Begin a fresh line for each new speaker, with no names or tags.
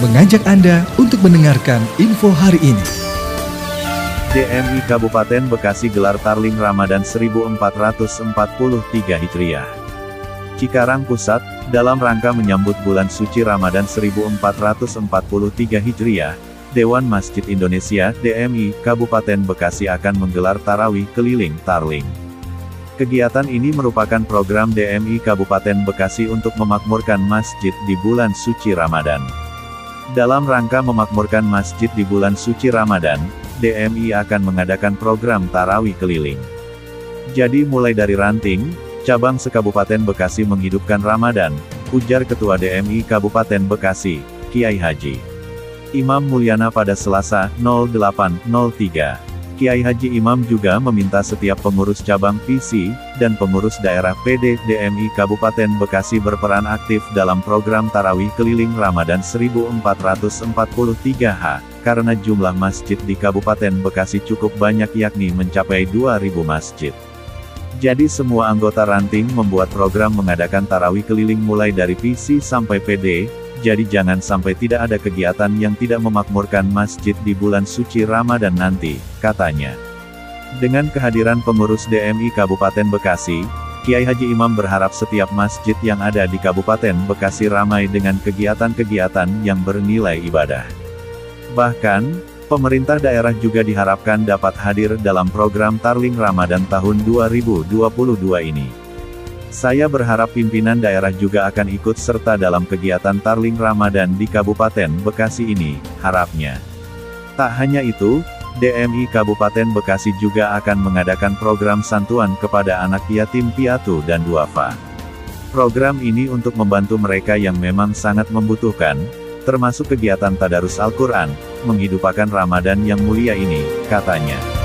mengajak Anda untuk mendengarkan info hari ini.
DMI Kabupaten Bekasi gelar Tarling Ramadan 1443 Hijriah. Cikarang Pusat, dalam rangka menyambut bulan suci Ramadan 1443 Hijriah, Dewan Masjid Indonesia DMI Kabupaten Bekasi akan menggelar tarawih keliling Tarling. Kegiatan ini merupakan program DMI Kabupaten Bekasi untuk memakmurkan masjid di bulan suci Ramadan. Dalam rangka memakmurkan masjid di bulan suci Ramadan, DMI akan mengadakan program tarawih keliling. Jadi mulai dari ranting, cabang sekabupaten Bekasi menghidupkan Ramadan, ujar Ketua DMI Kabupaten Bekasi, Kiai Haji. Imam Mulyana pada Selasa, 08.03. Kiai Haji Imam juga meminta setiap pengurus cabang PC, dan pengurus daerah PD DMI Kabupaten Bekasi berperan aktif dalam program Tarawih Keliling Ramadan 1443H, karena jumlah masjid di Kabupaten Bekasi cukup banyak yakni mencapai 2000 masjid. Jadi semua anggota ranting membuat program mengadakan tarawih keliling mulai dari PC sampai PD, jadi jangan sampai tidak ada kegiatan yang tidak memakmurkan masjid di bulan suci Ramadan nanti, katanya. Dengan kehadiran pengurus DMI Kabupaten Bekasi, Kiai Haji Imam berharap setiap masjid yang ada di Kabupaten Bekasi ramai dengan kegiatan-kegiatan yang bernilai ibadah. Bahkan, pemerintah daerah juga diharapkan dapat hadir dalam program Tarling Ramadan tahun 2022 ini. Saya berharap pimpinan daerah juga akan ikut serta dalam kegiatan Tarling Ramadan di Kabupaten Bekasi ini, harapnya. Tak hanya itu, DMI Kabupaten Bekasi juga akan mengadakan program santuan kepada anak yatim piatu dan duafa. Program ini untuk membantu mereka yang memang sangat membutuhkan, termasuk kegiatan Tadarus Al-Quran, menghidupkan Ramadan yang mulia ini, katanya.